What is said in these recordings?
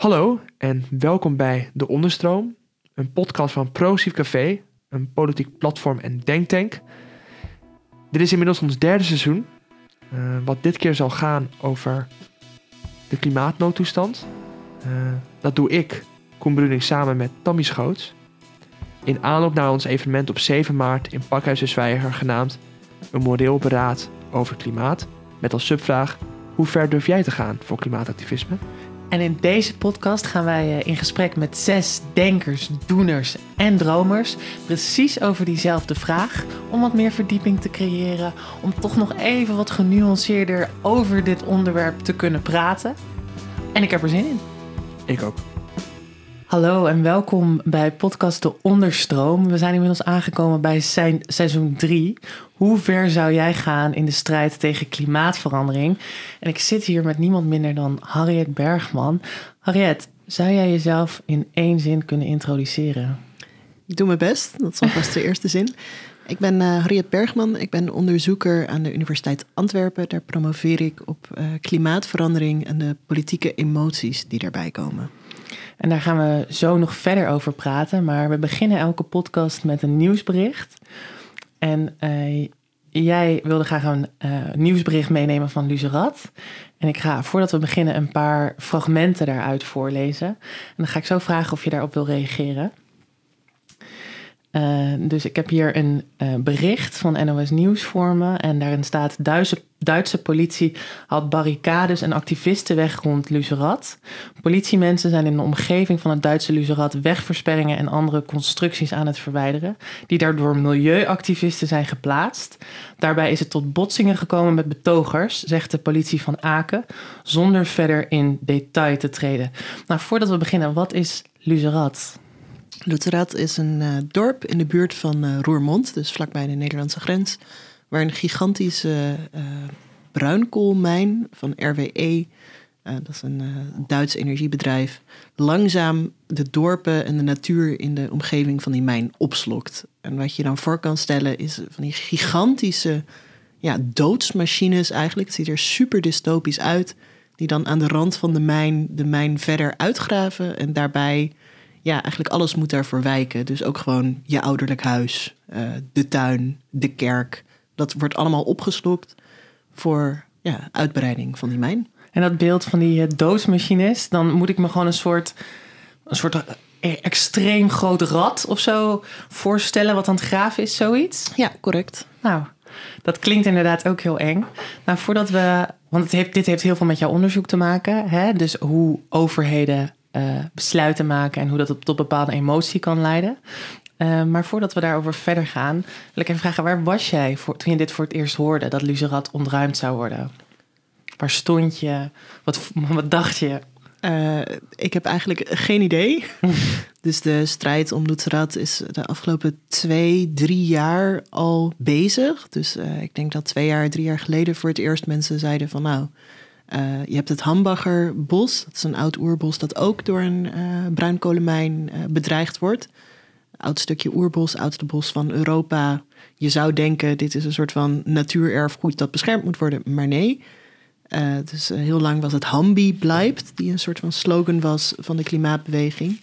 Hallo en welkom bij De Onderstroom, een podcast van ProSief Café, een politiek platform en denktank. Dit is inmiddels ons derde seizoen, uh, wat dit keer zal gaan over de klimaatnoodtoestand. Uh, dat doe ik, Koen Bruning, samen met Tammy Schoots. In aanloop naar ons evenement op 7 maart in Pakhuis de Zwijger genaamd Een moreel beraad over klimaat. Met als subvraag, hoe ver durf jij te gaan voor klimaatactivisme? En in deze podcast gaan wij eh, in gesprek met zes denkers, doeners en dromers. Precies over diezelfde vraag. Om wat meer verdieping te creëren. Om toch nog even wat genuanceerder over dit onderwerp te kunnen praten. En ik heb er zin in. Ik ook. Hallo en welkom bij podcast De Onderstroom. We zijn inmiddels aangekomen bij seizoen 3. Hoe ver zou jij gaan in de strijd tegen klimaatverandering? En ik zit hier met niemand minder dan Harriet Bergman. Harriet, zou jij jezelf in één zin kunnen introduceren? Ik doe mijn best, dat is alvast de eerste zin. Ik ben uh, Harriet Bergman, ik ben onderzoeker aan de Universiteit Antwerpen. Daar promoveer ik op uh, klimaatverandering en de politieke emoties die daarbij komen. En daar gaan we zo nog verder over praten. Maar we beginnen elke podcast met een nieuwsbericht. En uh, jij wilde graag een uh, nieuwsbericht meenemen van Luzerat. En ik ga, voordat we beginnen, een paar fragmenten daaruit voorlezen. En dan ga ik zo vragen of je daarop wil reageren. Uh, dus ik heb hier een uh, bericht van NOS Nieuws voor me. En daarin staat: Duitse, Duitse politie haalt barricades en activisten weg rond Luzerat. Politiemensen zijn in de omgeving van het Duitse Luzerat wegversperringen en andere constructies aan het verwijderen, die daardoor milieuactivisten zijn geplaatst. Daarbij is het tot botsingen gekomen met betogers, zegt de politie van Aken, zonder verder in detail te treden. Nou, voordat we beginnen, wat is Luzerat? Luteraat is een uh, dorp in de buurt van uh, Roermond, dus vlakbij de Nederlandse grens, waar een gigantische uh, bruinkoolmijn van RWE, dat is een Duits energiebedrijf, langzaam de dorpen en de natuur in de omgeving van die mijn opslokt. En wat je dan voor kan stellen is van die gigantische ja, doodsmachines eigenlijk. Het ziet er super dystopisch uit. Die dan aan de rand van de mijn de mijn verder uitgraven en daarbij ja, eigenlijk alles moet daarvoor wijken. Dus ook gewoon je ouderlijk huis, uh, de tuin, de kerk. Dat wordt allemaal opgeslokt voor ja, uitbreiding van die mijn. En dat beeld van die uh, dan moet ik me gewoon een soort, een soort uh, extreem groot rad of zo voorstellen wat aan het graven is, zoiets? Ja, correct. Nou, dat klinkt inderdaad ook heel eng. Nou, voordat we, want het heeft, dit heeft heel veel met jouw onderzoek te maken, hè? dus hoe overheden uh, besluiten maken en hoe dat tot bepaalde emotie kan leiden. Uh, maar voordat we daarover verder gaan, wil ik even vragen: waar was jij voor, toen je dit voor het eerst hoorde dat Luzerat ontruimd zou worden? Waar stond je? Wat, wat dacht je? Uh, ik heb eigenlijk geen idee. dus de strijd om Lutzerat is de afgelopen twee, drie jaar al bezig. Dus ik denk dat twee jaar, drie jaar geleden voor het eerst mensen zeiden van nou, uh, je hebt het Hambacherbos, dat is een oud oerbos dat ook door een uh, bruinkolenmijn uh, bedreigd wordt. Oud stukje oerbos, oudste bos van Europa. Je zou denken, dit is een soort van natuurerfgoed dat beschermd moet worden, maar nee. dus heel lang was het Hambi blijft, die een soort van slogan was van de klimaatbeweging.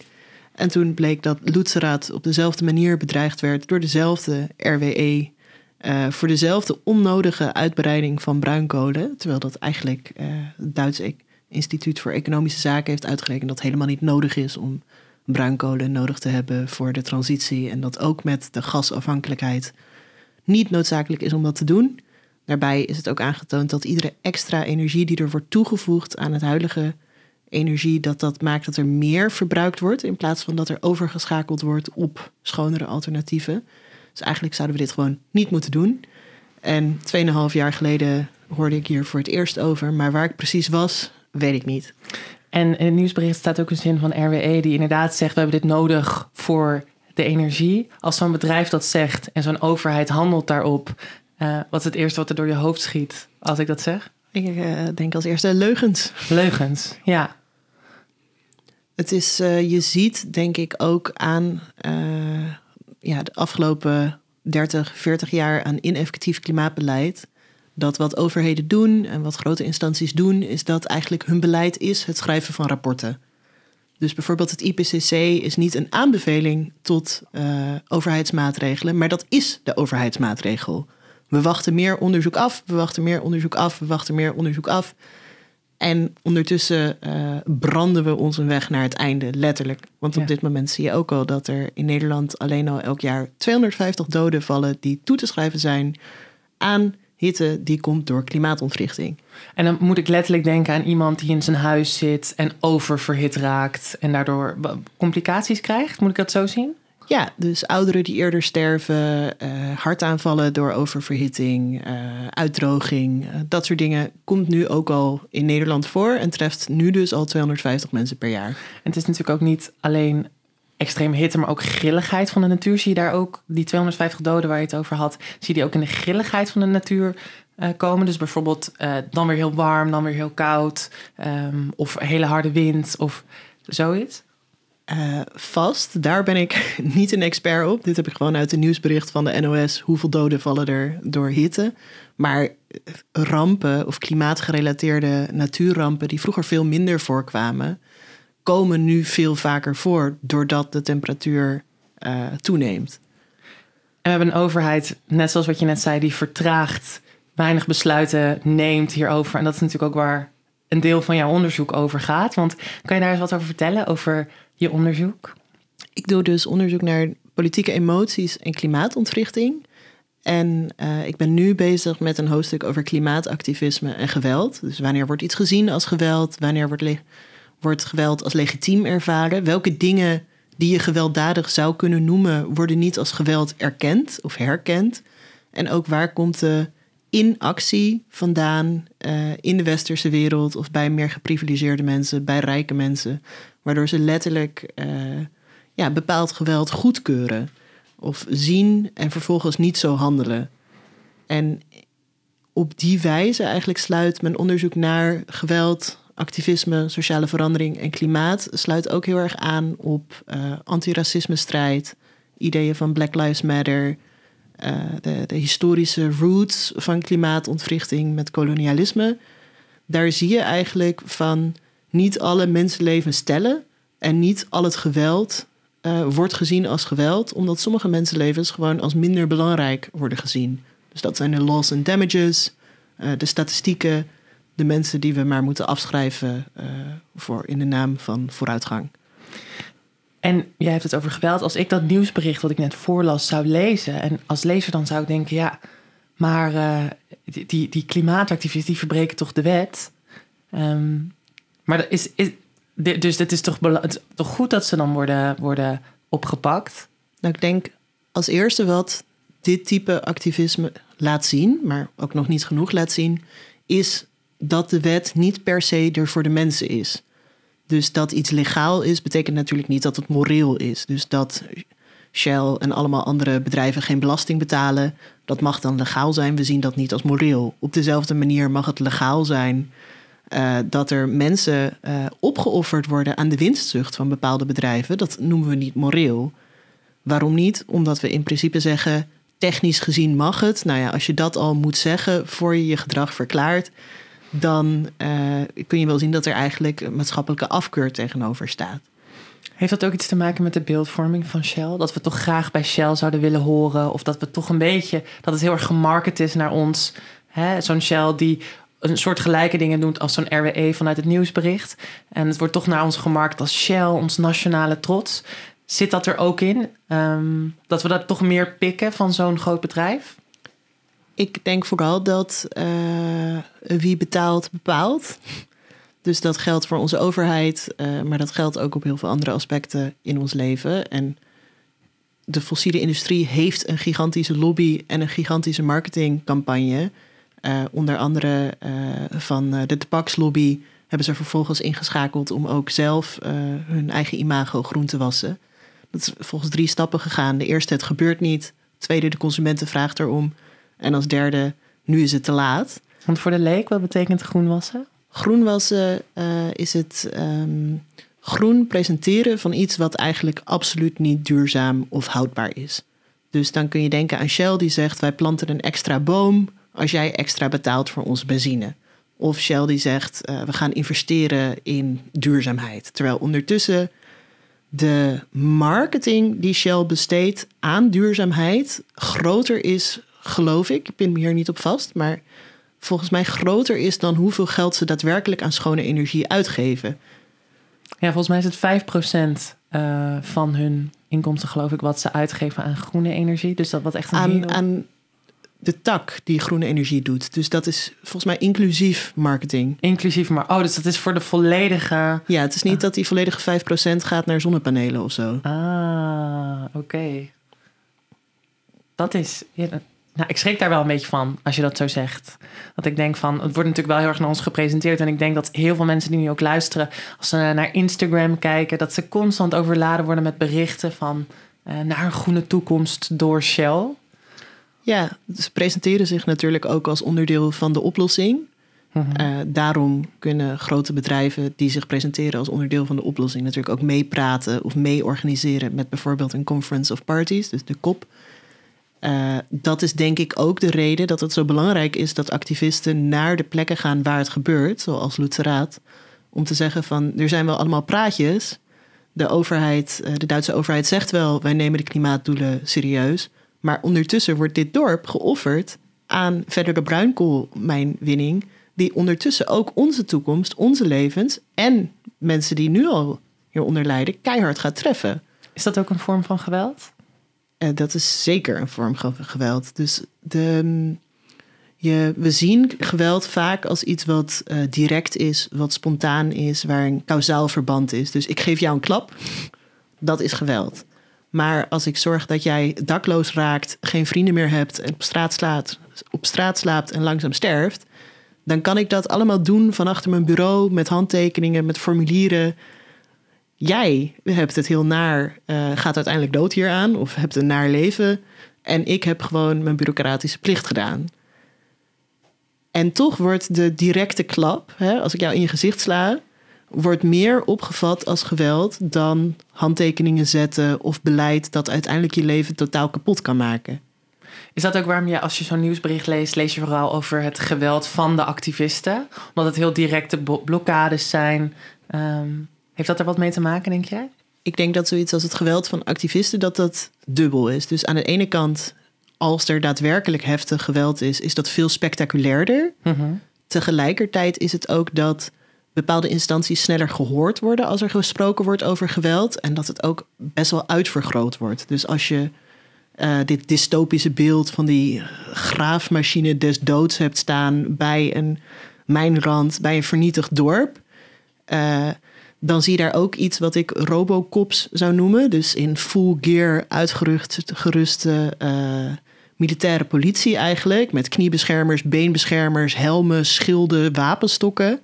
En toen bleek dat Lutzerat op dezelfde manier bedreigd werd door dezelfde RWE uh, voor dezelfde onnodige uitbreiding van bruinkolen. Terwijl dat eigenlijk uh, het Duitse e- Instituut voor Economische Zaken heeft uitgerekend dat helemaal niet nodig is om bruinkolen nodig te hebben voor de transitie. En dat ook met de gasafhankelijkheid niet noodzakelijk is om dat te doen. Daarbij is het ook aangetoond dat iedere extra energie die er wordt toegevoegd aan het huidige energie, dat dat maakt dat er meer verbruikt wordt in plaats van dat er overgeschakeld wordt op schonere alternatieven. Dus eigenlijk zouden we dit gewoon niet moeten doen. En 2,5 jaar geleden hoorde ik hier voor het eerst over. Maar waar ik precies was, weet ik niet. En in het nieuwsbericht staat ook een zin van RWE die inderdaad zegt: we hebben dit nodig voor de energie. Als zo'n bedrijf dat zegt en zo'n overheid handelt daarop, uh, wat is het eerste wat er door je hoofd schiet als ik dat zeg? Ik uh, denk als eerste leugens. Leugens, ja. Het is, uh, je ziet denk ik ook aan ja, de afgelopen 30, 40 jaar aan ineffectief klimaatbeleid. Dat wat overheden doen en wat grote instanties doen, is dat eigenlijk hun beleid is het schrijven van rapporten. Dus bijvoorbeeld het IPCC is niet een aanbeveling tot uh, overheidsmaatregelen, maar dat is de overheidsmaatregel. We wachten meer onderzoek af, we wachten meer onderzoek af, we wachten meer onderzoek af. En ondertussen uh, branden we ons een weg naar het einde, letterlijk. Want op dit moment zie je ook al dat er in Nederland alleen al elk jaar 250 doden vallen die toe te schrijven zijn aan hitte die komt door klimaatontwrichting. En dan moet ik letterlijk denken aan iemand die in zijn huis zit en oververhit raakt en daardoor complicaties krijgt. Moet ik dat zo zien? Ja, dus ouderen die eerder sterven, uh, hartaanvallen door oververhitting, uh, uitdroging, uh, dat soort dingen komt nu ook al in Nederland voor en treft nu dus al 250 mensen per jaar. En het is natuurlijk ook niet alleen extreme hitte, maar ook grilligheid van de natuur. Zie je daar ook die 250 doden waar je het over had, zie je die ook in de grilligheid van de natuur komen? Dus bijvoorbeeld dan weer heel warm, dan weer heel koud, um, of hele harde wind of zoiets? Uh, vast. Daar ben ik niet een expert op. Dit heb ik gewoon uit een nieuwsbericht van de NOS. Hoeveel doden vallen er door hitte? Maar rampen of klimaatgerelateerde natuurrampen, die vroeger veel minder voorkwamen, komen nu veel vaker voor doordat de temperatuur uh, toeneemt. En we hebben een overheid, net zoals wat je net zei, die vertraagt, weinig besluiten neemt hierover. En dat is natuurlijk ook waar een deel van jouw onderzoek over gaat. Want kan je daar eens wat over vertellen? Over je onderzoek? Ik doe dus onderzoek naar politieke emoties en klimaatontwrichting. En uh, ik ben nu bezig met een hoofdstuk over klimaatactivisme en geweld. Dus wanneer wordt iets gezien als geweld? Wanneer wordt, wordt geweld als legitiem ervaren? Welke dingen die je gewelddadig zou kunnen noemen, worden niet als geweld erkend of herkend? En ook waar komt de inactie vandaan uh, in de westerse wereld of bij meer geprivilegeerde mensen, bij rijke mensen? Waardoor ze letterlijk uh, ja, bepaald geweld goedkeuren. Of zien en vervolgens niet zo handelen. En op die wijze eigenlijk sluit mijn onderzoek naar geweld, activisme, sociale verandering en klimaat sluit ook heel erg aan op uh, antiracisme strijd, ideeën van Black Lives Matter, uh, de, de, historische roots van klimaatontwrichting met kolonialisme. Daar zie je eigenlijk van niet alle mensenlevens tellen en niet al het geweld uh, wordt gezien als geweld, omdat sommige mensenlevens gewoon als minder belangrijk worden gezien. Dus dat zijn de loss and damages, uh, de statistieken, de mensen die we maar moeten afschrijven uh, voor in de naam van vooruitgang. En jij hebt het over geweld. Als ik dat nieuwsbericht wat ik net voorlas zou lezen, en als lezer dan zou ik denken, ja, maar die, die, die klimaatactivisten die verbreken toch de wet. Um, maar is, is, dus het is toch, toch goed dat ze dan worden, worden opgepakt? Nou, ik denk als eerste wat dit type activisme laat zien, maar ook nog niet genoeg laat zien, is dat de wet niet per se er voor de mensen is. Dus dat iets legaal is, betekent natuurlijk niet dat het moreel is. Dus dat Shell en allemaal andere bedrijven geen belasting betalen, dat mag dan legaal zijn. We zien dat niet als moreel. Op dezelfde manier mag het legaal zijn uh, dat er mensen uh, opgeofferd worden aan de winstzucht van bepaalde bedrijven, dat noemen we niet moreel. Waarom niet? Omdat we in principe zeggen, technisch gezien mag het. Nou ja, als je dat al moet zeggen voor je je gedrag verklaart, dan uh, kun je wel zien dat er eigenlijk maatschappelijke afkeur tegenover staat. Heeft dat ook iets te maken met de beeldvorming van Shell? Dat we toch graag bij Shell zouden willen horen? Of dat we toch een beetje, dat het heel erg gemarket is naar ons? Zo'n Shell die een soort gelijke dingen doet als zo'n RWE vanuit het nieuwsbericht. En het wordt toch naar ons gemarkt als Shell, ons nationale trots. Zit dat er ook in? Um, dat we dat toch meer pikken van zo'n groot bedrijf? Ik denk vooral dat uh, wie betaalt, bepaalt. Dus dat geldt voor onze overheid, uh, maar dat geldt ook op heel veel andere aspecten in ons leven. En de fossiele industrie heeft een gigantische lobby en een gigantische marketingcampagne. Uh, onder andere uh, van uh, de tabakslobby hebben ze vervolgens ingeschakeld om ook zelf hun eigen imago groen te wassen. Dat is volgens drie stappen gegaan. De eerste, het gebeurt niet. Tweede, de consumenten vraagt erom. En als derde, nu is het te laat. Want voor de leek, wat betekent groen wassen? Groen wassen is het um, groen presenteren van iets wat eigenlijk absoluut niet duurzaam of houdbaar is. Dus dan kun je denken aan Shell die zegt: wij planten een extra boom als jij extra betaalt voor onze benzine. Of Shell die zegt, eh, we gaan investeren in duurzaamheid. Terwijl ondertussen de marketing die Shell besteedt aan duurzaamheid groter is, geloof ik. Ik pin me hier niet op vast, maar volgens mij groter is dan hoeveel geld ze daadwerkelijk aan schone energie uitgeven. Ja, volgens mij is het 5% uh, van hun inkomsten, geloof ik, wat ze uitgeven aan groene energie. Dus dat wat echt een Aan, heel- aan de tak die groene energie doet. Dus dat is volgens mij inclusief marketing. Inclusief, maar oh, dus dat is voor de volledige. Ja, het is niet dat die volledige 5% gaat naar zonnepanelen of zo. Ah, oké. Dat is. ja, nou, ik schrik daar wel een beetje van als je dat zo zegt. Dat ik denk van, het wordt natuurlijk wel heel erg naar ons gepresenteerd. En ik denk dat heel veel mensen die nu ook luisteren, als ze naar Instagram kijken, dat ze constant overladen worden met berichten van eh, naar een groene toekomst door Shell. Ja, ze presenteren zich natuurlijk ook als onderdeel van de oplossing. Mhm. Eh, daarom kunnen grote bedrijven die zich presenteren als onderdeel van de oplossing natuurlijk ook meepraten of mee organiseren met bijvoorbeeld een Conference of Parties, dus de COP. Eh, dat is denk ik ook de reden dat het zo belangrijk is dat activisten naar de plekken gaan waar het gebeurt, zoals Lutzeraat, om te zeggen van er zijn wel allemaal praatjes. De overheid, eh, de Duitse overheid zegt wel wij nemen de klimaatdoelen serieus, maar ondertussen wordt dit dorp geofferd aan verdere bruinkoolmijnwinning, die ondertussen ook onze toekomst, onze levens en mensen die nu al hieronder lijden, keihard gaat treffen. Is dat ook een vorm van geweld? Eh, dat is zeker een vorm van geweld. Dus de, mm, je, we zien geweld vaak als iets wat eh, direct is, wat spontaan is, waar een kausaal verband is. Dus ik geef jou een klap, dat is geweld. Maar als ik zorg dat jij dakloos raakt, geen vrienden meer hebt en op straat, slaat, op straat slaapt en langzaam sterft, dan kan ik dat allemaal doen van achter mijn bureau met handtekeningen, met formulieren. Jij hebt het heel naar, eh, gaat uiteindelijk dood hier aan of hebt een naar leven. En ik heb gewoon mijn bureaucratische plicht gedaan. En toch wordt de directe klap, hè, als ik jou in je gezicht sla, wordt meer opgevat als geweld dan handtekeningen zetten of beleid dat uiteindelijk je leven totaal kapot kan maken. Is dat ook waarom je, als je zo'n nieuwsbericht leest, lees je vooral over het geweld van de activisten? Omdat het heel directe blo- blokkades zijn. Ehm, heeft dat er wat mee te maken, denk jij? Ik denk dat zoiets als het geweld van activisten dat dat dubbel is. Dus aan de ene kant, als er daadwerkelijk heftig geweld is, is dat veel spectaculairder. Tegelijkertijd is het ook dat bepaalde instanties sneller gehoord worden als er gesproken wordt over geweld. En dat het ook best wel uitvergroot wordt. Dus als je eh, dit dystopische beeld van die graafmachine des doods hebt staan bij een mijnrand, bij een vernietigd dorp. eh, dan zie je daar ook iets wat ik robocops zou noemen. Dus in full gear uitgerust geruste eh, militaire politie eigenlijk. Met kniebeschermers, beenbeschermers, helmen, schilden, wapenstokken.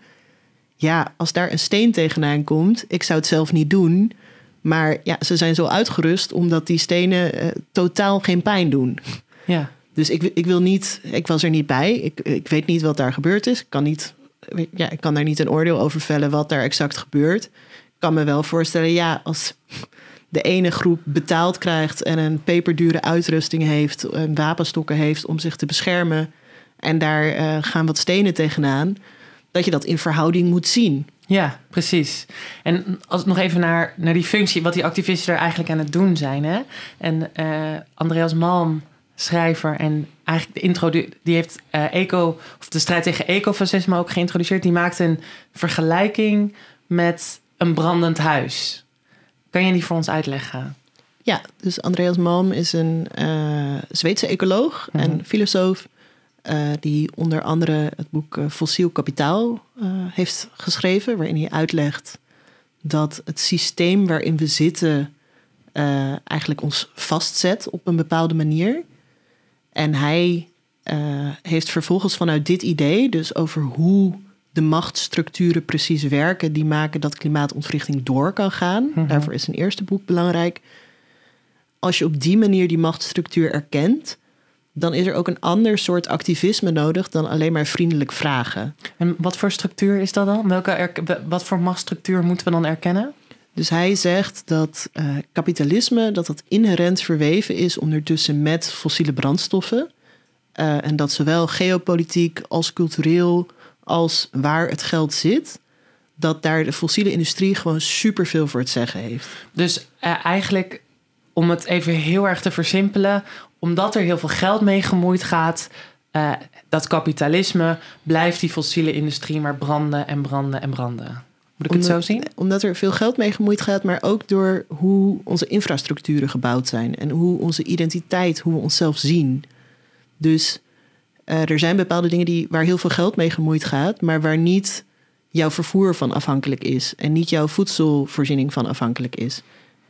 Ja, als daar een steen tegenaan komt, ik zou het zelf niet doen. Maar ja, ze zijn zo uitgerust omdat die stenen eh, totaal geen pijn doen. Ja. Dus ik, ik wil niet, ik was er niet bij. Ik, ik weet niet wat daar gebeurd is. Ik kan, niet, ja, ik kan daar niet een oordeel over vellen wat daar exact gebeurt. Ik kan me wel voorstellen, ja, als de ene groep betaald krijgt en een peperdure uitrusting heeft, en wapenstokken heeft om zich te beschermen. En daar eh, gaan wat stenen tegenaan. Dat je dat in verhouding moet zien. Ja, precies. En als nog even naar, naar die functie, wat die activisten er eigenlijk aan het doen zijn. Hè? En eh, Andreas Malm, schrijver en eigenlijk de intro, die heeft eh, eco, of de strijd tegen ecofascisme ook geïntroduceerd. Die maakte een vergelijking met een brandend huis. Kan je die voor ons uitleggen? Ja, dus Andreas Malm is een eh, Zweedse ecoloog Mhm. en filosoof. Eh, die onder andere het boek eh, Fossiel Kapitaal eh, heeft geschreven. Waarin hij uitlegt dat het systeem waarin we zitten eigenlijk ons vastzet op een bepaalde manier. En hij heeft vervolgens vanuit dit idee, dus over hoe de machtsstructuren precies werken, die maken dat klimaatontwrichting door kan gaan. Mhm. Daarvoor is zijn eerste boek belangrijk. Als je op die manier die machtsstructuur erkent, dan is er ook een ander soort activisme nodig dan alleen maar vriendelijk vragen. En wat voor structuur is dat dan? Welke wat voor machtsstructuur moeten we dan erkennen? Dus hij zegt dat eh, kapitalisme dat dat inherent verweven is ondertussen met fossiele brandstoffen. Eh, en dat zowel geopolitiek als cultureel als waar het geld zit, dat daar de fossiele industrie gewoon superveel voor het zeggen heeft. Dus eh, eigenlijk, om het even heel erg te versimpelen, omdat er heel veel geld mee gemoeid gaat, eh, dat kapitalisme, blijft die fossiele industrie maar branden en branden en branden. Moet ik het zo zien? Omdat er veel geld mee gemoeid gaat, maar ook door hoe onze infrastructuren gebouwd zijn en hoe onze identiteit, hoe we onszelf zien. Dus eh, er zijn bepaalde dingen die, waar heel veel geld mee gemoeid gaat, maar waar niet jouw vervoer van afhankelijk is en niet jouw voedselvoorziening van afhankelijk is.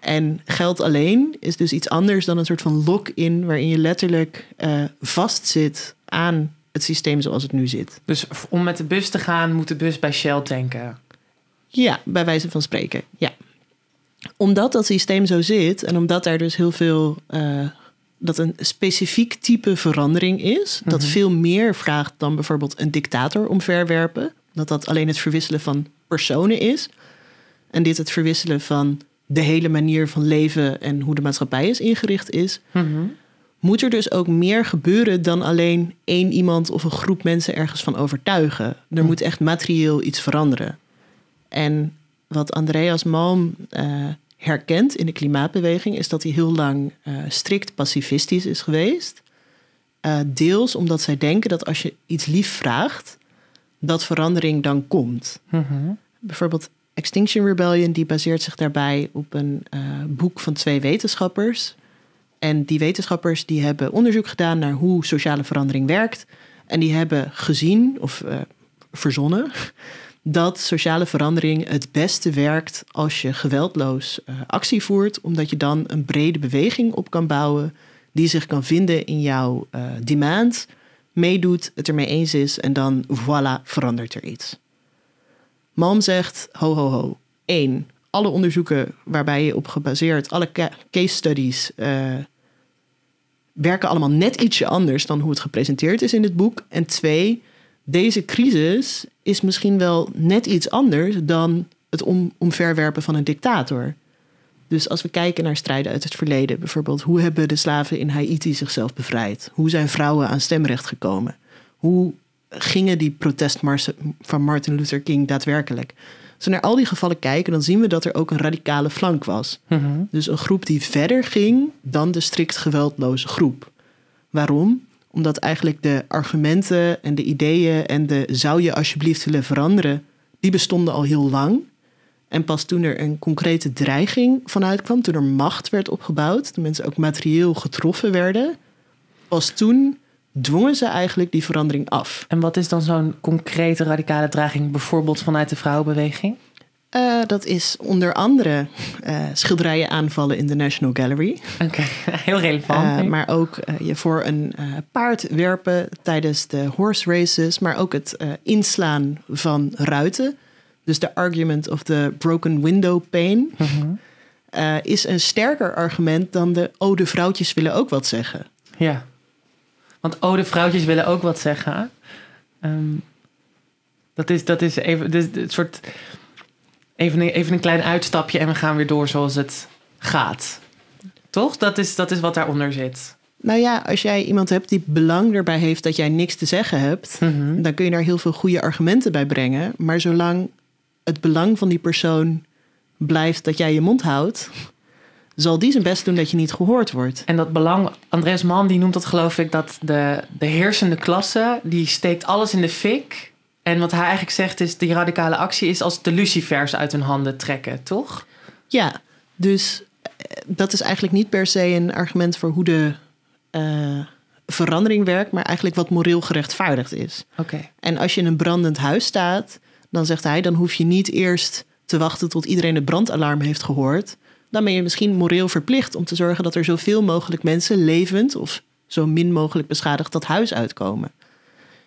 En geld alleen is dus iets anders dan een soort van lock-in waarin je letterlijk uh, vastzit aan het systeem zoals het nu zit. Dus om met de bus te gaan, moet de bus bij Shell tanken? Ja, bij wijze van spreken, ja. Omdat dat systeem zo zit en omdat daar dus heel veel... Uh, dat een specifiek type verandering is... dat mhm. veel meer vraagt dan bijvoorbeeld een dictator omverwerpen... dat dat alleen het verwisselen van personen is... en dit het verwisselen van de hele manier van leven... en hoe de maatschappij is ingericht is... Mhm. moet er dus ook meer gebeuren dan alleen één iemand of een groep mensen ergens van overtuigen. Er mhm. moet echt materieel iets veranderen. En wat Andreas Malm uh, herkent in de klimaatbeweging is dat hij heel lang uh, strikt pacifistisch is geweest. Uh, deels omdat zij denken dat als je iets lief vraagt, dat verandering dan komt. Mm Bijvoorbeeld Extinction Rebellion, die baseert zich daarbij op een boek van twee wetenschappers. En die wetenschappers die hebben onderzoek gedaan naar hoe sociale verandering werkt. En die hebben gezien of verzonnen dat sociale verandering het beste werkt als je geweldloos uh, actie voert, omdat je dan een brede beweging op kan bouwen die zich kan vinden in jouw demand, meedoet, het ermee eens is en dan voilà, verandert er iets. Malm zegt, ho ho ho, één, alle onderzoeken waarbij je op gebaseerd, alle case studies uh, werken allemaal net ietsje anders dan hoe het gepresenteerd is in dit boek. En twee, deze crisis is misschien wel net iets anders dan het om, omverwerpen van een dictator. Dus als we kijken naar strijden uit het verleden, bijvoorbeeld hoe hebben de slaven in Haiti zichzelf bevrijd? Hoe zijn vrouwen aan stemrecht gekomen? Hoe gingen die protestmarsen van Martin Luther King daadwerkelijk? Als we naar al die gevallen kijken, dan zien we dat er ook een radicale flank was. Mhm. Dus een groep die verder ging dan de strikt geweldloze groep. Waarom? Omdat eigenlijk de argumenten en de ideeën en de zou je alsjeblieft willen veranderen, die bestonden al heel lang. En pas toen er een concrete dreiging vanuit kwam, toen er macht werd opgebouwd, toen mensen ook materieel getroffen werden, pas toen dwongen ze eigenlijk die verandering af. En wat is dan zo'n concrete radicale dreiging, bijvoorbeeld vanuit de vrouwenbeweging? Uh, dat is onder andere uh, schilderijen aanvallen in de National Gallery. Oké, heel relevant. Uh, maar ook je voor een paard werpen tijdens de horse races, maar ook het inslaan van ruiten. Dus de argument of the broken window pane -huh. Mhm. is een sterker argument dan de oh, de vrouwtjes willen ook wat zeggen. Ja, want oh, de vrouwtjes willen ook wat zeggen. Um, dat, is, dat is even dus, het soort even een, even een klein uitstapje en we gaan weer door zoals het gaat. Toch? Dat is, dat is wat daaronder zit. Nou ja, als jij iemand hebt die belang erbij heeft dat jij niks te zeggen hebt, mhm. dan kun je daar heel veel goede argumenten bij brengen. Maar zolang het belang van die persoon blijft dat jij je mond houdt, zal die zijn best doen dat je niet gehoord wordt. En dat belang, Andres Mann die noemt dat geloof ik dat de, de heersende klasse, die steekt alles in de fik en wat hij eigenlijk zegt is, die radicale actie is als de lucifers uit hun handen trekken, toch? Ja, dus eh, dat is eigenlijk niet per se een argument voor hoe de uh, verandering werkt, maar eigenlijk wat moreel gerechtvaardigd is. Oké. En als je in een brandend huis staat, dan zegt hij, dan hoef je niet eerst te wachten tot iedereen het brandalarm heeft gehoord. Dan ben je misschien moreel verplicht om te zorgen dat er zoveel mogelijk mensen levend of zo min mogelijk beschadigd dat huis uitkomen.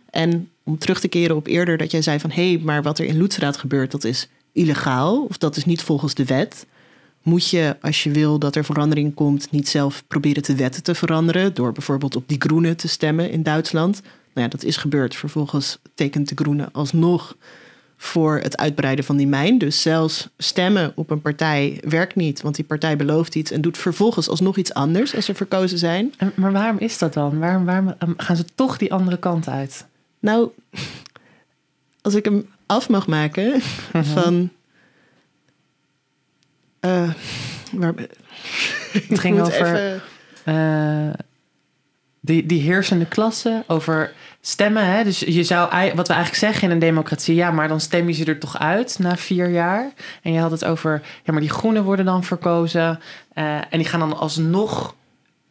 En om terug te keren op eerder dat jij zei van hé, hey, maar wat er in Loetsraad gebeurt, dat is illegaal of dat is niet volgens de wet. Moet je, als je wil dat er verandering komt, niet zelf proberen de wetten te veranderen door bijvoorbeeld op die groene te stemmen in Duitsland? Nou ja, dat is gebeurd. Vervolgens tekent de groene alsnog voor het uitbreiden van die mijn. Dus zelfs stemmen op een partij werkt niet, want die partij belooft iets en doet vervolgens alsnog iets anders als ze verkozen zijn. Maar waarom is dat dan? Waarom, waarom gaan ze toch die andere kant uit? Nou, als ik hem af mag maken van. eh, waar, Het ging over even- eh, die, die heersende klasse, over stemmen. Hè? Dus je zou, wat we eigenlijk zeggen in een democratie, ja, maar dan stem je ze er toch uit na vier jaar. En je had het over, ja, maar die groenen worden dan verkozen. eh, en die gaan dan alsnog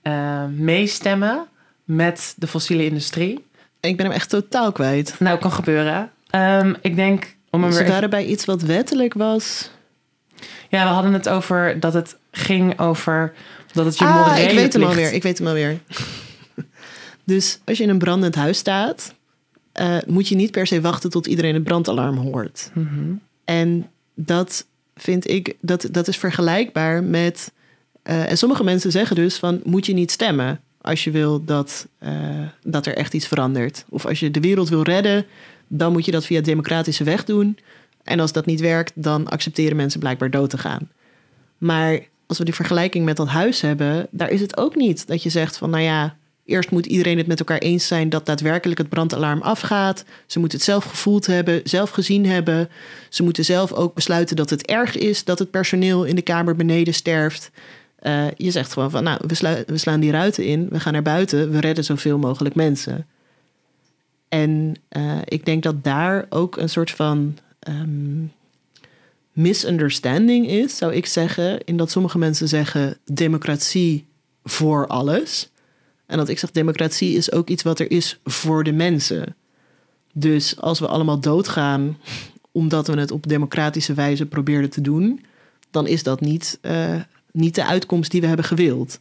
eh, meestemmen met de fossiele industrie. ik ben hem echt totaal kwijt. Nou, kan gebeuren. Ehm, ik denk, om hem Ze weer even- waren bij iets wat wettelijk was. Ja, we hadden het over dat het ging over dat het je ah, ik weet hem alweer. Ik weet hem alweer. Dus als je in een brandend huis staat, eh, moet je niet per se wachten tot iedereen het brandalarm hoort. Mhm. En dat vind ik, dat, dat is vergelijkbaar met. eh, en sommige mensen zeggen dus van moet je niet stemmen als je wil dat, eh, dat er echt iets verandert. Of als je de wereld wil redden, dan moet je dat via democratische weg doen. En als dat niet werkt, dan accepteren mensen blijkbaar dood te gaan. Maar als we die vergelijking met dat huis hebben, daar is het ook niet dat je zegt van nou ja, eerst moet iedereen het met elkaar eens zijn dat daadwerkelijk het brandalarm afgaat. Ze moeten het zelf gevoeld hebben, zelf gezien hebben. Ze moeten zelf ook besluiten dat het erg is dat het personeel in de kamer beneden sterft. Eh, je zegt gewoon van nou, we, we slaan die ruiten in, we gaan naar buiten, we redden zoveel mogelijk mensen. En eh, ik denk dat daar ook een soort van ehm, misunderstanding is, zou ik zeggen. In dat sommige mensen zeggen democratie voor alles. En dat ik zeg democratie is ook iets wat er is voor de mensen. Dus als we allemaal doodgaan omdat we het op democratische wijze probeerden te doen, dan is dat niet, eh, niet de uitkomst die we hebben gewild.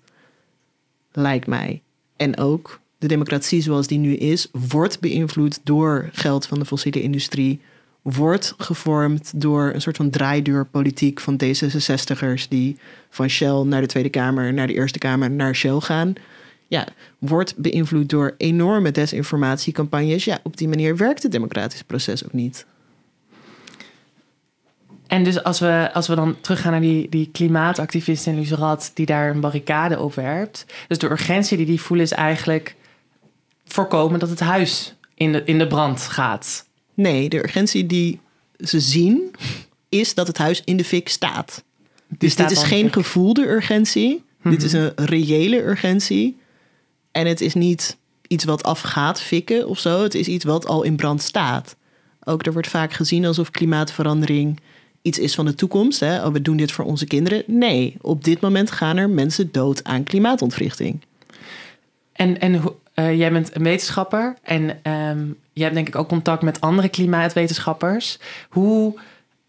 Lijkt mij. En ook de democratie zoals die nu is, wordt beïnvloed door geld van de fossiele industrie. Wordt gevormd door een soort van draaideurpolitiek van D66'ers die van Shell naar de Tweede Kamer, naar de Eerste Kamer, naar Shell gaan. Ja, wordt beïnvloed door enorme desinformatiecampagnes. Ja, op die manier werkt het democratische proces ook niet. En dus als we, als we dan teruggaan naar die, die klimaatactivist in Luzerath... die daar een barricade op werpt. Dus de urgentie die die voelen is eigenlijk... voorkomen dat het huis in de, in de brand gaat. Nee, de urgentie die ze zien is dat het huis in de fik staat. Die Dus staat dit is geen fik. gevoelde urgentie. Dit is Mhm. een reële urgentie. En het is niet iets wat afgaat fikken of zo. Het is iets wat al in brand staat. Ook er wordt vaak gezien alsof klimaatverandering iets is van de toekomst. Hè? Oh, we doen dit voor onze kinderen. Nee, op dit moment gaan er mensen dood aan klimaatontwrichting. En, en eh, jij bent een wetenschapper en ehm, jij hebt denk ik ook contact met andere klimaatwetenschappers. Hoe,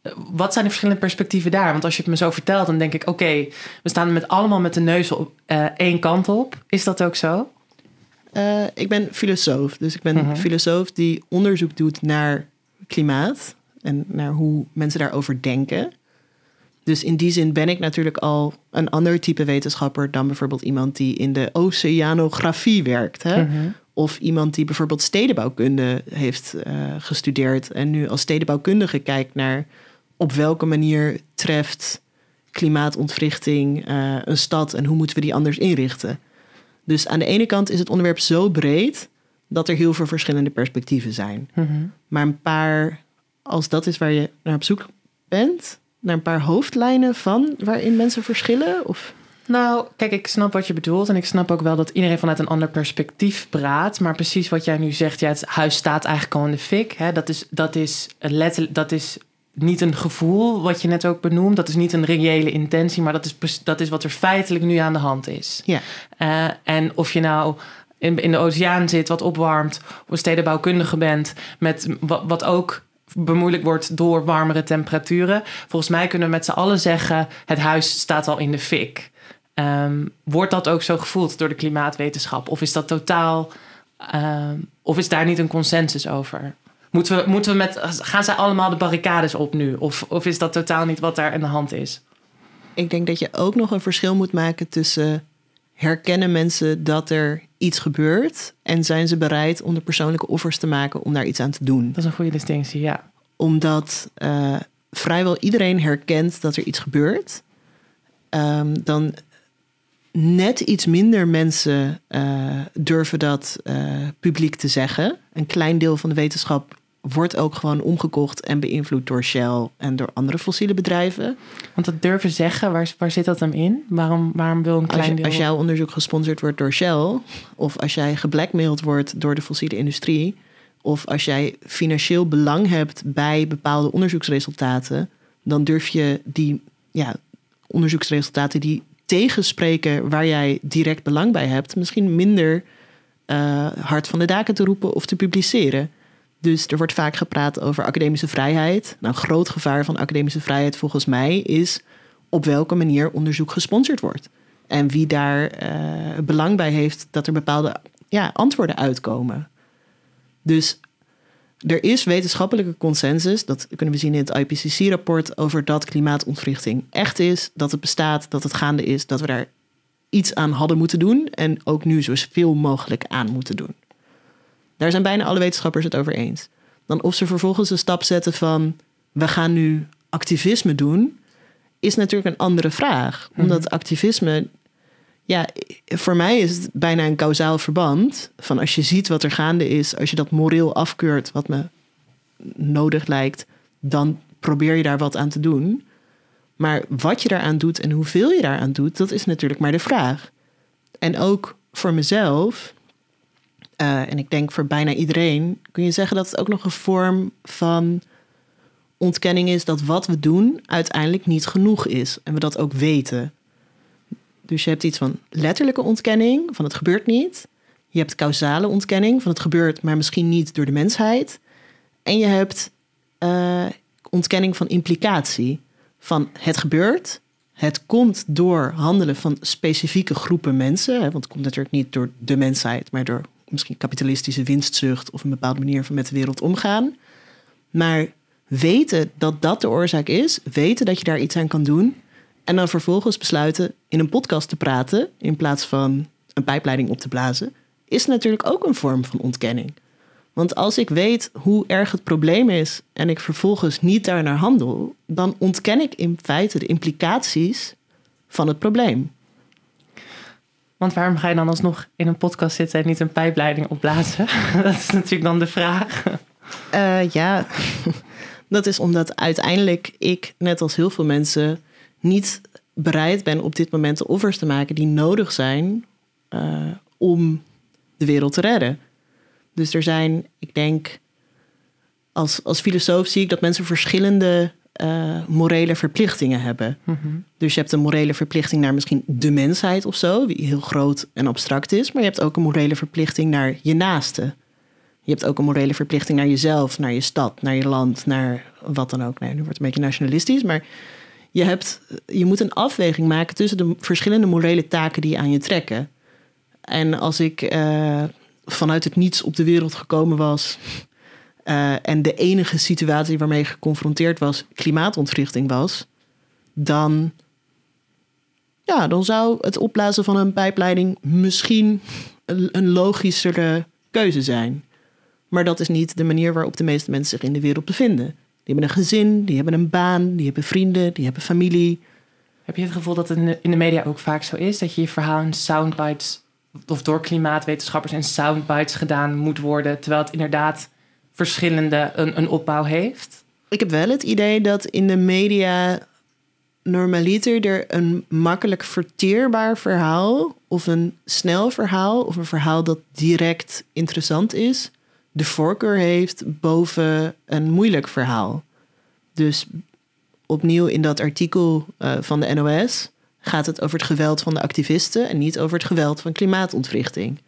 eh, wat zijn de verschillende perspectieven daar? Want als je het me zo vertelt, dan denk ik: oké, we staan met allemaal met de neus op eh, één kant op. Is dat ook zo? Eh, ik ben filosoof. Dus ik ben Mhm. filosoof die onderzoek doet naar klimaat en naar hoe mensen daarover denken. Dus in die zin ben ik natuurlijk al een ander type wetenschapper dan bijvoorbeeld iemand die in de oceanografie werkt. Hè? Mhm. Of iemand die bijvoorbeeld stedenbouwkunde heeft eh, gestudeerd en nu als stedenbouwkundige kijkt naar op welke manier treft klimaatontwrichting eh, een stad en hoe moeten we die anders inrichten. Dus aan de ene kant is het onderwerp zo breed dat er heel veel verschillende perspectieven zijn. Mhm. Maar een paar, als dat is waar je naar op zoek bent, naar een paar hoofdlijnen van waarin mensen verschillen? Of Nou, kijk, ik snap wat je bedoelt. En ik snap ook wel dat iedereen vanuit een ander perspectief praat. Maar precies wat jij nu zegt, ja, het huis staat eigenlijk al in de fik. Hè? Dat, is, dat, is letterlijk, dat is niet een gevoel, wat je net ook benoemt. Dat is niet een reële intentie, maar dat is, dat is wat er feitelijk nu aan de hand is. ja, Eh, en of je nou in, in de oceaan zit, wat opwarmt, of een stedenbouwkundige bent, met wat, wat ook bemoeilijk wordt door warmere temperaturen. Volgens mij kunnen we met z'n allen zeggen: het huis staat al in de fik. Ehm, wordt dat ook zo gevoeld door de klimaatwetenschap? Of is dat totaal. ehm, of is daar niet een consensus over? Moeten we, moeten we met, gaan zij allemaal de barricades op nu? Of, of is dat totaal niet wat daar aan de hand is? ik denk dat je ook nog een verschil moet maken tussen herkennen mensen dat er iets gebeurt en zijn ze bereid om de persoonlijke offers te maken om daar iets aan te doen. Dat is een goede distinctie, ja. Omdat eh, vrijwel iedereen herkent dat er iets gebeurt. Ehm, dan net iets minder mensen eh, durven dat eh, publiek te zeggen. Een klein deel van de wetenschap wordt ook gewoon omgekocht en beïnvloed door Shell en door andere fossiele bedrijven. Want dat durven zeggen, waar, waar zit dat hem in? Waarom, waarom wil een klein Als, je, deel... als jouw onderzoek gesponsord wordt door Shell, of als jij geblackmailed wordt door de fossiele industrie, of als jij financieel belang hebt bij bepaalde onderzoeksresultaten, dan durf je die ja, onderzoeksresultaten die tegenspreken waar jij direct belang bij hebt, misschien minder eh, hard van de daken te roepen of te publiceren. Dus er wordt vaak gepraat over academische vrijheid. Nou, een groot gevaar van academische vrijheid volgens mij is op welke manier onderzoek gesponsord wordt. En wie daar eh, belang bij heeft dat er bepaalde ja, antwoorden uitkomen. Dus er is wetenschappelijke consensus, dat kunnen we zien in het IPCC-rapport, over dat klimaatontwrichting echt is, dat het bestaat, dat het gaande is, dat we daar iets aan hadden moeten doen en ook nu zoveel mogelijk aan moeten doen. Daar zijn bijna alle wetenschappers het over eens. Dan of ze vervolgens een stap zetten van we gaan nu activisme doen, is natuurlijk een andere vraag. Omdat activisme, ja, voor mij is het bijna een kausaal verband. Van als je ziet wat er gaande is, als je dat moreel afkeurt, wat me nodig lijkt, dan probeer je daar wat aan te doen. Maar wat je daaraan doet en hoeveel je daaraan doet, dat is natuurlijk maar de vraag. En ook voor mezelf, uh, en ik denk voor bijna iedereen, kun je zeggen dat het ook nog een vorm van ontkenning is dat wat we doen uiteindelijk niet genoeg is. En we dat ook weten. Dus je hebt iets van letterlijke ontkenning, van het gebeurt niet. Je hebt causale ontkenning, van het gebeurt, maar misschien niet door de mensheid. En je hebt uh, ontkenning van implicatie, van het gebeurt. Het komt door handelen van specifieke groepen mensen. Want het komt natuurlijk niet door de mensheid, maar door misschien kapitalistische winstzucht of een bepaalde manier van met de wereld omgaan. Maar weten dat dat de oorzaak is, weten dat je daar iets aan kan doen. En dan vervolgens besluiten in een podcast te praten in plaats van een pijpleiding op te blazen, is natuurlijk ook een vorm van ontkenning. Want als ik weet hoe erg het probleem is en ik vervolgens niet daar naar handel, dan ontken ik in feite de implicaties van het probleem. Want waarom ga je dan alsnog in een podcast zitten en niet een pijpleiding opblazen? Dat is natuurlijk dan de vraag. Uh, ja, dat is omdat uiteindelijk ik, net als heel veel mensen, niet bereid ben op dit moment de offers te maken die nodig zijn uh, om de wereld te redden. Dus er zijn, ik denk, als, als filosoof zie ik dat mensen verschillende uh, morele verplichtingen hebben. Mm -hmm. Dus je hebt een morele verplichting naar misschien de mensheid of zo, die heel groot en abstract is. Maar je hebt ook een morele verplichting naar je naaste. Je hebt ook een morele verplichting naar jezelf, naar je stad, naar je land, naar wat dan ook. Nee, nu wordt het een beetje nationalistisch, maar je, hebt, je moet een afweging maken tussen de verschillende morele taken die aan je trekken. En als ik uh, vanuit het niets op de wereld gekomen was. Uh, en de enige situatie waarmee geconfronteerd was klimaatontwrichting was, dan, ja, dan zou het opblazen van een pijpleiding misschien een, een logischere keuze zijn. Maar dat is niet de manier waarop de meeste mensen zich in de wereld bevinden. Die hebben een gezin, die hebben een baan, die hebben vrienden, die hebben familie. Heb je het gevoel dat het in de media ook vaak zo is? Dat je je verhaal in soundbites of door klimaatwetenschappers in soundbites gedaan moet worden, terwijl het inderdaad verschillende een, een opbouw heeft? Ik heb wel het idee dat in de media normaliter er een makkelijk verteerbaar verhaal of een snel verhaal of een verhaal dat direct interessant is, de voorkeur heeft boven een moeilijk verhaal. Dus opnieuw in dat artikel uh, van de NOS gaat het over het geweld van de activisten en niet over het geweld van klimaatontwrichting.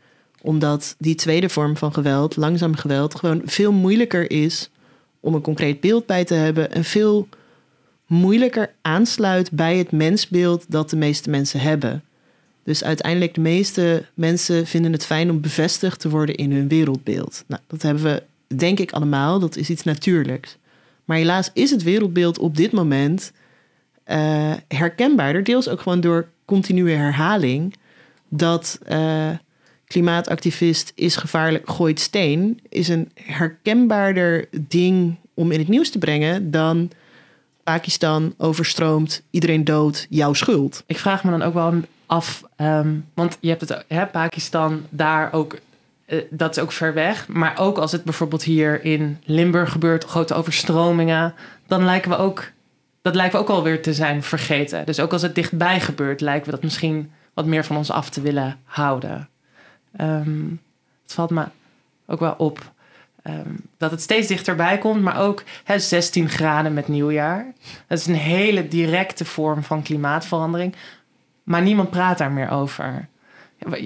Omdat die tweede vorm van geweld, langzaam geweld, gewoon veel moeilijker is om een concreet beeld bij te hebben en veel moeilijker aansluit bij het mensbeeld dat de meeste mensen hebben. Dus uiteindelijk de meeste mensen vinden het fijn om bevestigd te worden in hun wereldbeeld. Nou, dat hebben we denk ik allemaal, dat is iets natuurlijks. Maar helaas is het wereldbeeld op dit moment uh, herkenbaarder, deels ook gewoon door continue herhaling, dat uh, klimaatactivist is gevaarlijk, gooit steen, is een herkenbaarder ding om in het nieuws te brengen dan Pakistan overstroomt, iedereen dood, jouw schuld. Ik vraag me dan ook wel af, um, want je hebt het, hè, Pakistan, daar ook eh, dat is ook ver weg. Maar ook als het bijvoorbeeld hier in Limburg gebeurt, grote overstromingen, dan lijken we ook, dat lijken we ook alweer te zijn vergeten. Dus ook als het dichtbij gebeurt, lijken we dat misschien wat meer van ons af te willen houden. Ehm, het valt me ook wel op ehm, dat het steeds dichterbij komt, maar ook hè, 16 graden met nieuwjaar. Dat is een hele directe vorm van klimaatverandering, maar niemand praat daar meer over.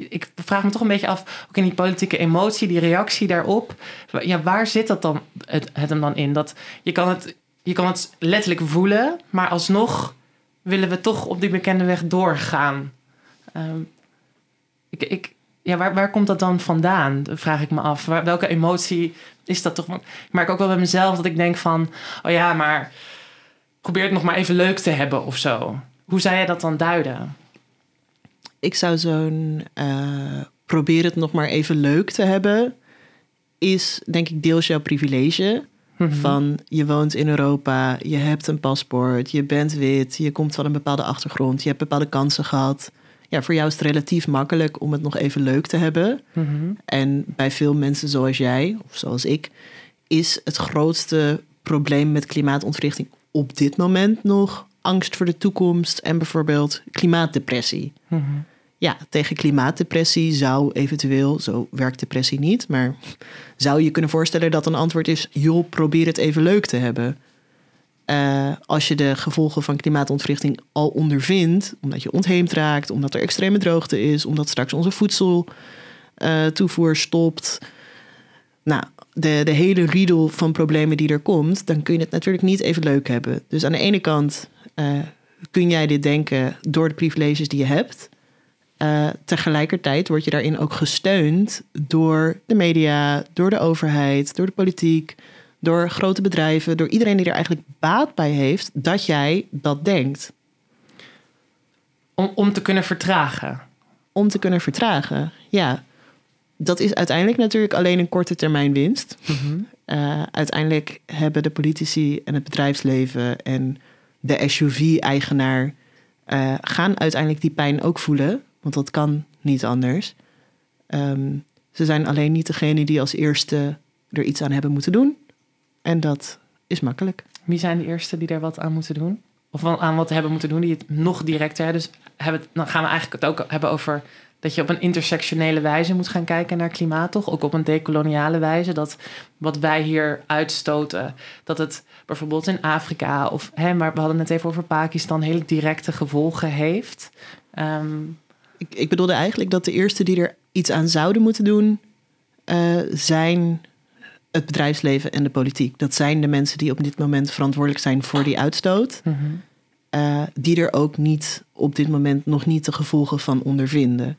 Ik vraag me toch een beetje af, ook in die politieke emotie, die reactie daarop. Ja, waar zit dat dan, het, het hem dan in? Dat je, kan het, je kan het letterlijk voelen, maar alsnog willen we toch op die bekende weg doorgaan. Ehm, ik, ik, ja, waar, waar komt dat dan vandaan? Vraag ik me af. Welke emotie is dat toch? Ik merk ook wel bij mezelf dat ik denk van... oh ja, maar probeer het nog maar even leuk te hebben of zo. Hoe zou je dat dan duiden? Ik zou zo'n eh, probeer het nog maar even leuk te hebben, is denk ik deels jouw privilege. Mhm. Van je woont in Europa, je hebt een paspoort, je bent wit, je komt van een bepaalde achtergrond, je hebt bepaalde kansen gehad. Ja, voor jou is het relatief makkelijk om het nog even leuk te hebben. Mhm. En bij veel mensen zoals jij, of zoals ik, is het grootste probleem met klimaatontwrichting op dit moment nog angst voor de toekomst en bijvoorbeeld klimaatdepressie. Mhm. Ja, tegen klimaatdepressie zou eventueel, zo werkt depressie niet, maar zou je kunnen voorstellen dat een antwoord is: joh, probeer het even leuk te hebben. Eh, als je de gevolgen van klimaatontwrichting al ondervindt, omdat je ontheemd raakt, omdat er extreme droogte is, omdat straks onze voedseltoevoer stopt. Nou, de, de hele riedel van problemen die er komt, dan kun je het natuurlijk niet even leuk hebben. Dus aan de ene kant eh, kun jij dit denken door de privileges die je hebt. Eh, tegelijkertijd word je daarin ook gesteund door de media, door de overheid, door de politiek, door grote bedrijven, door iedereen die er eigenlijk baat bij heeft dat jij dat denkt. Om, om te kunnen vertragen. Om te kunnen vertragen. Ja, dat is uiteindelijk natuurlijk alleen een korte termijn winst. Eh, uiteindelijk hebben de politici en het bedrijfsleven en de SUV-eigenaar eh, gaan uiteindelijk die pijn ook voelen, want dat kan niet anders. Ehm, ze zijn alleen niet degene die als eerste er iets aan hebben moeten doen. En dat is makkelijk. Wie zijn de eerste die daar wat aan moeten doen? Of aan wat hebben moeten doen die het nog directer... Dus hebben, dan gaan we eigenlijk het ook hebben over... dat je op een intersectionele wijze moet gaan kijken naar klimaat, toch? Ook op een decoloniale wijze. Dat wat wij hier uitstoten, dat het bijvoorbeeld in Afrika... of hè, maar we hadden het even over Pakistan... hele directe gevolgen heeft. Ehm, Ik, ik bedoelde eigenlijk dat de eerste die er iets aan zouden moeten doen, eh, zijn het bedrijfsleven en de politiek. Dat zijn de mensen die op dit moment verantwoordelijk zijn voor die uitstoot. eh, die er ook niet op dit moment nog niet de gevolgen van ondervinden.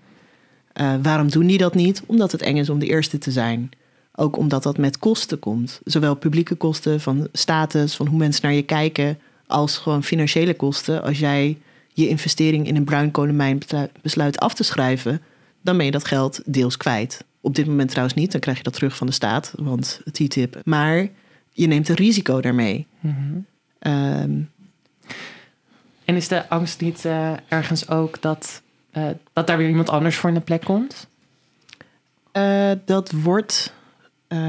Eh, waarom doen die dat niet? Omdat het eng is om de eerste te zijn. Ook omdat dat met kosten komt. Zowel publieke kosten van status, van hoe mensen naar je kijken, als gewoon financiële kosten. Als jij je investering in een bruinkolenmijn beslu- besluit af te schrijven, dan ben je dat geld deels kwijt. Op dit moment trouwens niet, dan krijg je dat terug van de staat, want TTIP. Maar je neemt een risico daarmee. Ehm, En is de angst niet eh, ergens ook dat, eh, dat daar weer iemand anders voor in de plek komt? Eh, dat wordt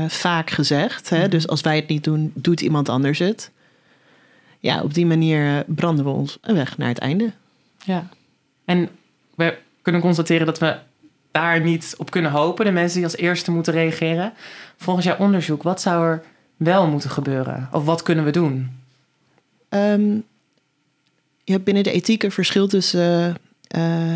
vaak gezegd. Hè? Dus als wij het niet doen, doet iemand anders het. Ja, op die manier eh, branden we ons een weg naar het einde. Ja. En we kunnen constateren dat we daar niet op kunnen hopen. De mensen die als eerste moeten reageren. Volgens jouw onderzoek, wat zou er wel moeten gebeuren? Of wat kunnen we doen? Ehm, je hebt binnen de ethiek een verschil tussen eh,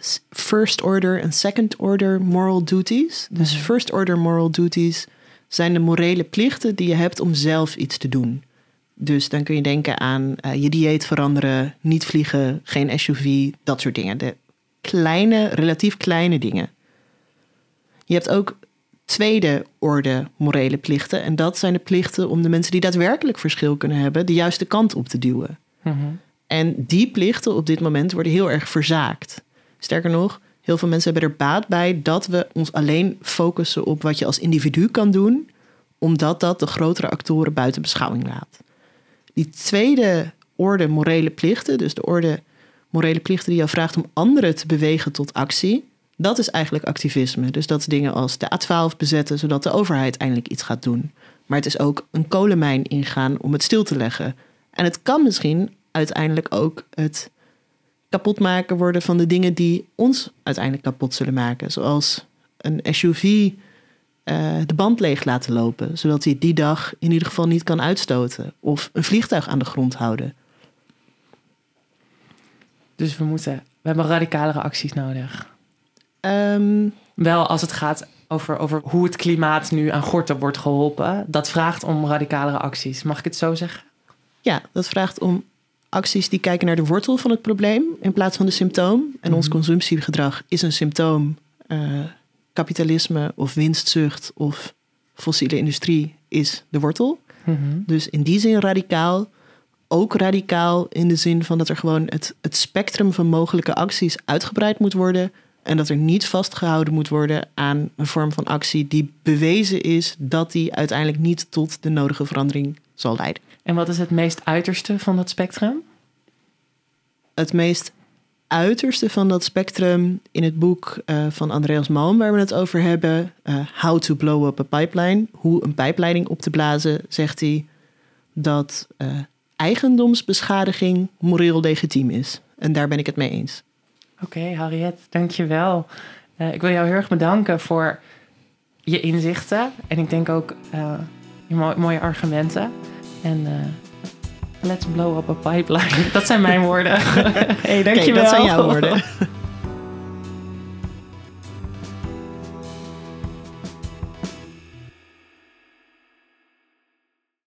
s- first order en second order moral duties. Dus Mhm. first order moral duties zijn de morele plichten die je hebt om zelf iets te doen. Dus dan kun je denken aan eh, je dieet veranderen, niet vliegen, geen SUV, dat soort dingen. De kleine, relatief kleine dingen. Je hebt ook tweede orde morele plichten. En dat zijn de plichten om de mensen die daadwerkelijk verschil kunnen hebben, de juiste kant op te duwen. En die plichten op dit moment worden heel erg verzaakt. Sterker nog, heel veel mensen hebben er baat bij dat we ons alleen focussen op wat je als individu kan doen, omdat dat de grotere actoren buiten beschouwing laat. Die tweede orde morele plichten, dus de orde morele plichten die jou vraagt om anderen te bewegen tot actie, Dat is eigenlijk activisme. Dus dat is dingen als de A12 bezetten, zodat de overheid eindelijk iets gaat doen. Maar het is ook een kolenmijn ingaan om het stil te leggen. En het kan misschien uiteindelijk ook het kapotmaken worden van de dingen die ons uiteindelijk kapot zullen maken. Zoals een SUV eh, de band leeg laten lopen, zodat hij die dag in ieder geval niet kan uitstoten. Of een vliegtuig aan de grond houden. Dus we moeten, we hebben radicalere acties nodig. Ehm, Wel als het gaat over, over hoe het klimaat nu aan gorten wordt geholpen. Dat vraagt om radicalere acties. Mag ik het zo zeggen? ja, dat vraagt om acties die kijken naar de wortel van het probleem in plaats van de symptoom. En ons Mhm. consumptiegedrag is een symptoom. Eh, kapitalisme of winstzucht of fossiele industrie is de wortel. Dus in die zin radicaal. Ook radicaal in de zin van dat er gewoon het, het spectrum van mogelijke acties uitgebreid moet worden. En dat er niet vastgehouden moet worden aan een vorm van actie die bewezen is dat die uiteindelijk niet tot de nodige verandering zal leiden. En wat is het meest uiterste van dat spectrum? Het meest uiterste van dat spectrum in het boek eh, van Andreas Malm, waar we het over hebben, eh, How to Blow Up a Pipeline, hoe een pijpleiding op te blazen, zegt hij dat eh, eigendomsbeschadiging moreel legitiem is. En daar ben ik het mee eens. Oké, Harriet, dankjewel. Ik wil jou heel erg bedanken voor je inzichten. En ik denk ook je mo mooie argumenten. En let's blow up a pipeline. Dat zijn mijn woorden. hey, dankjewel. Okay, dat zijn jouw woorden.